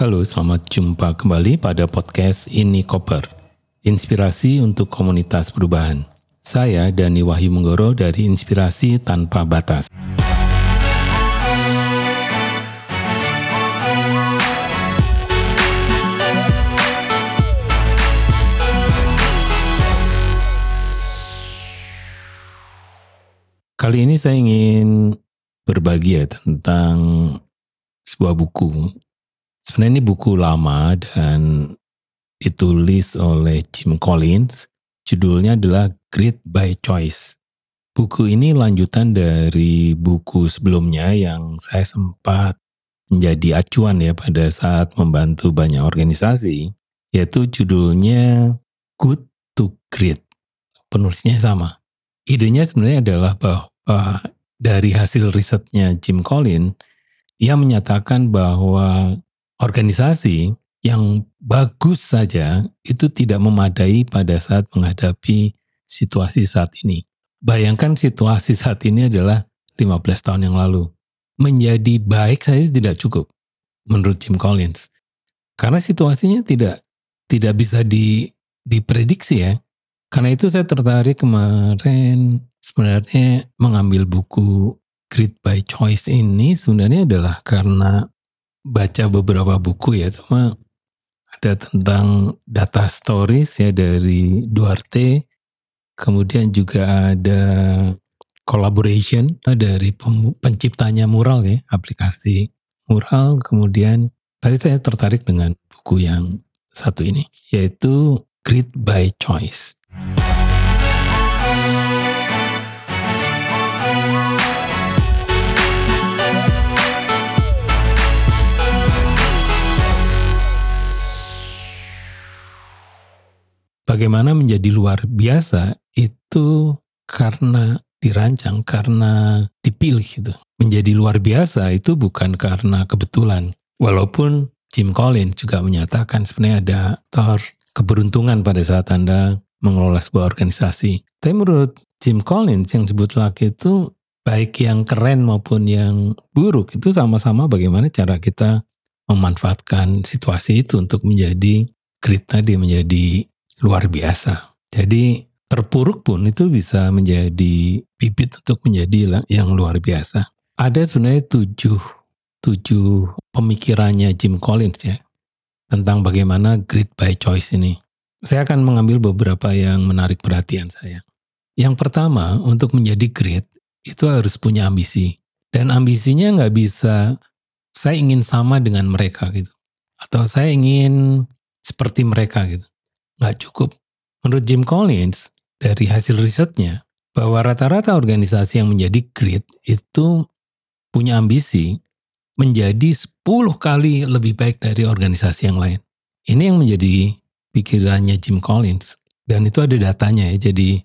Halo, selamat jumpa kembali pada podcast Ini Koper. Inspirasi untuk komunitas perubahan. Saya Dani Wahyu Menggoro dari Inspirasi Tanpa Batas. Kali ini saya ingin berbagi ya tentang sebuah buku Sebenarnya ini buku lama dan ditulis oleh Jim Collins. Judulnya adalah Great by Choice. Buku ini lanjutan dari buku sebelumnya yang saya sempat menjadi acuan ya pada saat membantu banyak organisasi, yaitu judulnya Good to Great. Penulisnya sama. Idenya sebenarnya adalah bahwa dari hasil risetnya Jim Collins, ia menyatakan bahwa organisasi yang bagus saja itu tidak memadai pada saat menghadapi situasi saat ini. Bayangkan situasi saat ini adalah 15 tahun yang lalu. Menjadi baik saja tidak cukup menurut Jim Collins. Karena situasinya tidak tidak bisa di, diprediksi ya. Karena itu saya tertarik kemarin sebenarnya mengambil buku Grit by Choice ini sebenarnya adalah karena baca beberapa buku ya cuma ada tentang data stories ya dari Duarte kemudian juga ada collaboration dari penciptanya mural ya aplikasi mural kemudian tadi saya tertarik dengan buku yang satu ini yaitu Grid by Choice. Bagaimana menjadi luar biasa itu karena dirancang, karena dipilih gitu. Menjadi luar biasa itu bukan karena kebetulan. Walaupun Jim Collins juga menyatakan sebenarnya ada faktor keberuntungan pada saat Anda mengelola sebuah organisasi. Tapi menurut Jim Collins yang disebut laki itu baik yang keren maupun yang buruk itu sama-sama bagaimana cara kita memanfaatkan situasi itu untuk menjadi grit tadi menjadi luar biasa. Jadi terpuruk pun itu bisa menjadi bibit untuk menjadi yang luar biasa. Ada sebenarnya tujuh, tujuh pemikirannya Jim Collins ya tentang bagaimana grit by choice ini. Saya akan mengambil beberapa yang menarik perhatian saya. Yang pertama, untuk menjadi grit itu harus punya ambisi. Dan ambisinya nggak bisa, saya ingin sama dengan mereka gitu. Atau saya ingin seperti mereka gitu nggak cukup. Menurut Jim Collins, dari hasil risetnya, bahwa rata-rata organisasi yang menjadi great itu punya ambisi menjadi 10 kali lebih baik dari organisasi yang lain. Ini yang menjadi pikirannya Jim Collins. Dan itu ada datanya ya, jadi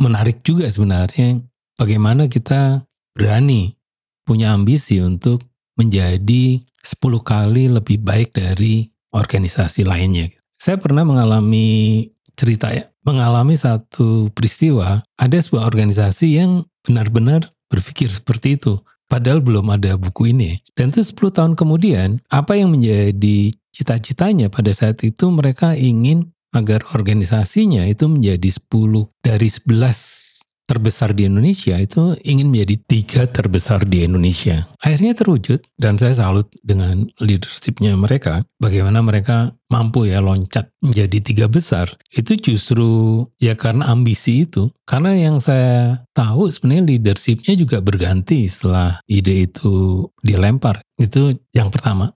menarik juga sebenarnya bagaimana kita berani punya ambisi untuk menjadi 10 kali lebih baik dari organisasi lainnya. Saya pernah mengalami cerita ya, mengalami satu peristiwa, ada sebuah organisasi yang benar-benar berpikir seperti itu. Padahal belum ada buku ini. Dan itu 10 tahun kemudian, apa yang menjadi cita-citanya pada saat itu mereka ingin agar organisasinya itu menjadi 10 dari 11 terbesar di Indonesia itu ingin menjadi tiga terbesar di Indonesia. Akhirnya terwujud dan saya salut dengan leadershipnya mereka. Bagaimana mereka mampu ya loncat menjadi tiga besar. Itu justru ya karena ambisi itu. Karena yang saya tahu sebenarnya leadershipnya juga berganti setelah ide itu dilempar. Itu yang pertama.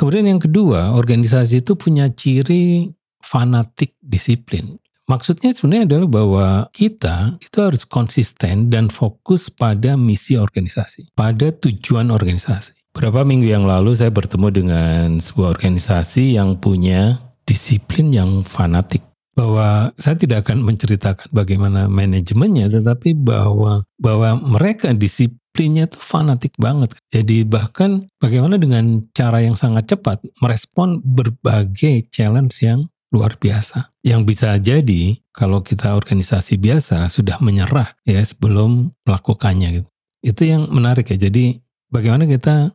Kemudian yang kedua, organisasi itu punya ciri fanatik disiplin. Maksudnya sebenarnya adalah bahwa kita itu harus konsisten dan fokus pada misi organisasi, pada tujuan organisasi. Beberapa minggu yang lalu saya bertemu dengan sebuah organisasi yang punya disiplin yang fanatik. Bahwa saya tidak akan menceritakan bagaimana manajemennya, tetapi bahwa bahwa mereka disiplin disiplinnya tuh fanatik banget. Jadi bahkan bagaimana dengan cara yang sangat cepat merespon berbagai challenge yang luar biasa. Yang bisa jadi kalau kita organisasi biasa sudah menyerah ya sebelum melakukannya gitu. Itu yang menarik ya. Jadi bagaimana kita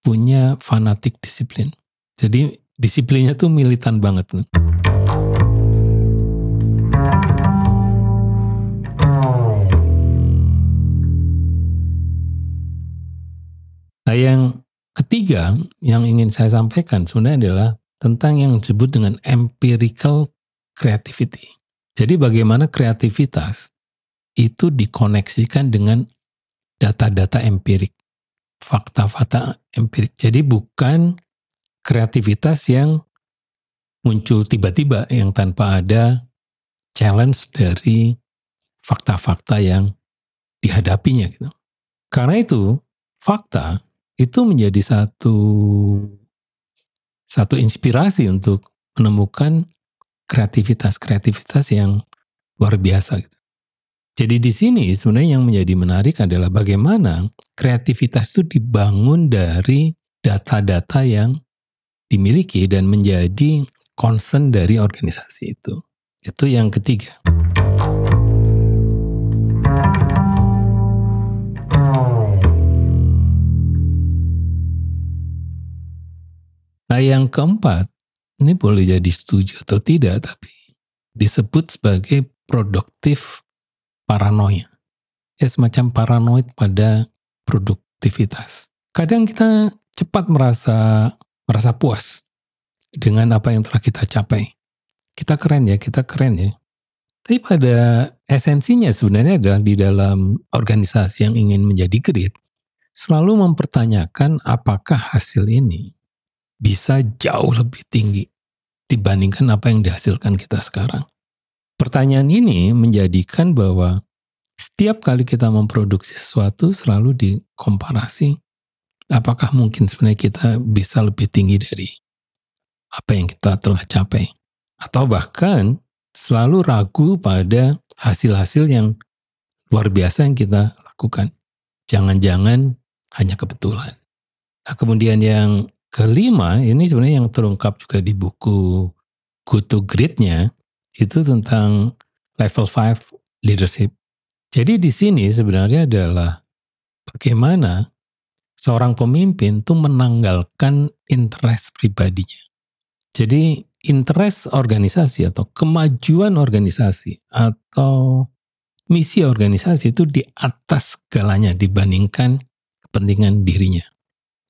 punya fanatik disiplin. Jadi disiplinnya tuh militan banget. Nah yang ketiga yang ingin saya sampaikan sebenarnya adalah tentang yang disebut dengan empirical creativity. Jadi bagaimana kreativitas itu dikoneksikan dengan data-data empirik, fakta-fakta empirik. Jadi bukan kreativitas yang muncul tiba-tiba yang tanpa ada challenge dari fakta-fakta yang dihadapinya gitu. Karena itu fakta itu menjadi satu satu inspirasi untuk menemukan kreativitas-kreativitas yang luar biasa gitu. Jadi di sini sebenarnya yang menjadi menarik adalah bagaimana kreativitas itu dibangun dari data-data yang dimiliki dan menjadi concern dari organisasi itu. Itu yang ketiga. Nah yang keempat, ini boleh jadi setuju atau tidak, tapi disebut sebagai produktif paranoia. Ya semacam paranoid pada produktivitas. Kadang kita cepat merasa merasa puas dengan apa yang telah kita capai. Kita keren ya, kita keren ya. Tapi pada esensinya sebenarnya adalah di dalam organisasi yang ingin menjadi grid, selalu mempertanyakan apakah hasil ini bisa jauh lebih tinggi dibandingkan apa yang dihasilkan kita sekarang. Pertanyaan ini menjadikan bahwa setiap kali kita memproduksi sesuatu selalu dikomparasi apakah mungkin sebenarnya kita bisa lebih tinggi dari apa yang kita telah capai atau bahkan selalu ragu pada hasil-hasil yang luar biasa yang kita lakukan. Jangan-jangan hanya kebetulan. Nah, kemudian yang kelima ini sebenarnya yang terungkap juga di buku Good to Great-nya itu tentang level 5 leadership. Jadi di sini sebenarnya adalah bagaimana seorang pemimpin tuh menanggalkan interest pribadinya. Jadi interest organisasi atau kemajuan organisasi atau misi organisasi itu di atas segalanya dibandingkan kepentingan dirinya.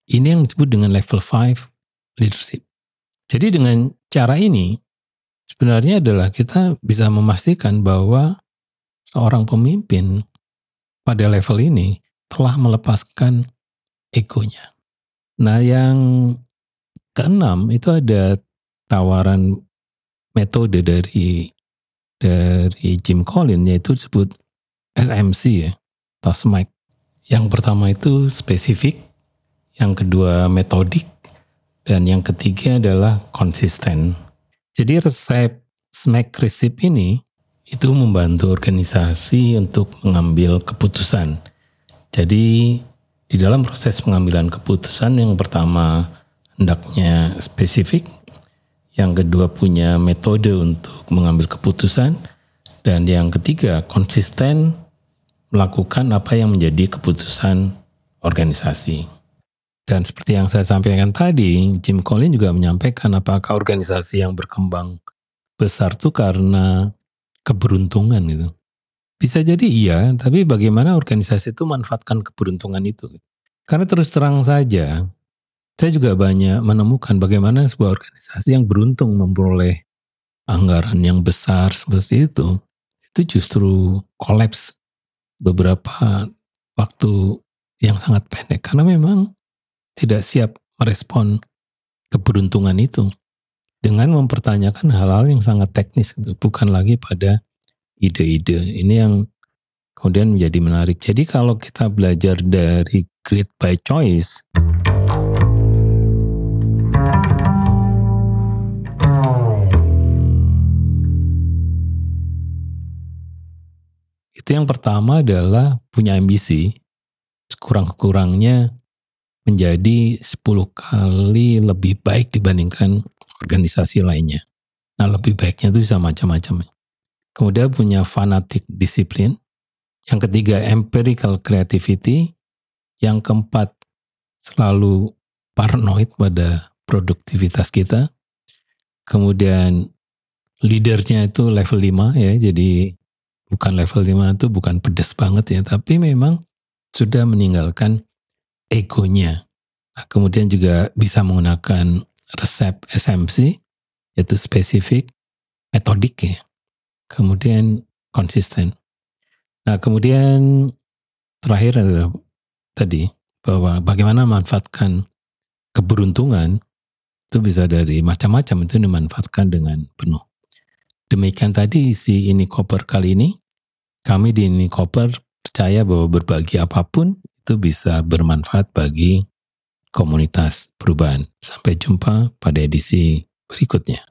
Ini yang disebut dengan level 5 leadership. Jadi dengan cara ini sebenarnya adalah kita bisa memastikan bahwa seorang pemimpin pada level ini telah melepaskan egonya. Nah yang keenam itu ada tawaran metode dari dari Jim Collins yaitu disebut SMC ya atau SMAC. Yang pertama itu spesifik, yang kedua metodik, dan yang ketiga adalah konsisten. Jadi resep smack resip ini itu membantu organisasi untuk mengambil keputusan. Jadi di dalam proses pengambilan keputusan yang pertama hendaknya spesifik, yang kedua punya metode untuk mengambil keputusan, dan yang ketiga konsisten melakukan apa yang menjadi keputusan organisasi. Dan seperti yang saya sampaikan tadi, Jim Collins juga menyampaikan apakah organisasi yang berkembang besar itu karena keberuntungan gitu. Bisa jadi iya, tapi bagaimana organisasi itu manfaatkan keberuntungan itu? Karena terus terang saja, saya juga banyak menemukan bagaimana sebuah organisasi yang beruntung memperoleh anggaran yang besar seperti itu, itu justru kolaps beberapa waktu yang sangat pendek. Karena memang tidak siap merespon keberuntungan itu dengan mempertanyakan hal-hal yang sangat teknis itu bukan lagi pada ide-ide. Ini yang kemudian menjadi menarik. Jadi kalau kita belajar dari great by choice itu yang pertama adalah punya ambisi kurang-kurangnya menjadi 10 kali lebih baik dibandingkan organisasi lainnya. Nah lebih baiknya itu bisa macam-macam. Kemudian punya fanatik disiplin. Yang ketiga empirical creativity. Yang keempat selalu paranoid pada produktivitas kita. Kemudian leadernya itu level 5 ya, jadi bukan level 5 itu bukan pedes banget ya, tapi memang sudah meninggalkan egonya. Nah, kemudian juga bisa menggunakan resep SMC, yaitu spesifik, metodik ya. Kemudian konsisten. Nah kemudian terakhir adalah tadi bahwa bagaimana memanfaatkan keberuntungan itu bisa dari macam-macam itu dimanfaatkan dengan penuh. Demikian tadi isi ini koper kali ini. Kami di ini koper percaya bahwa berbagi apa pun itu bisa bermanfaat bagi komunitas perubahan. Sampai jumpa pada edisi berikutnya.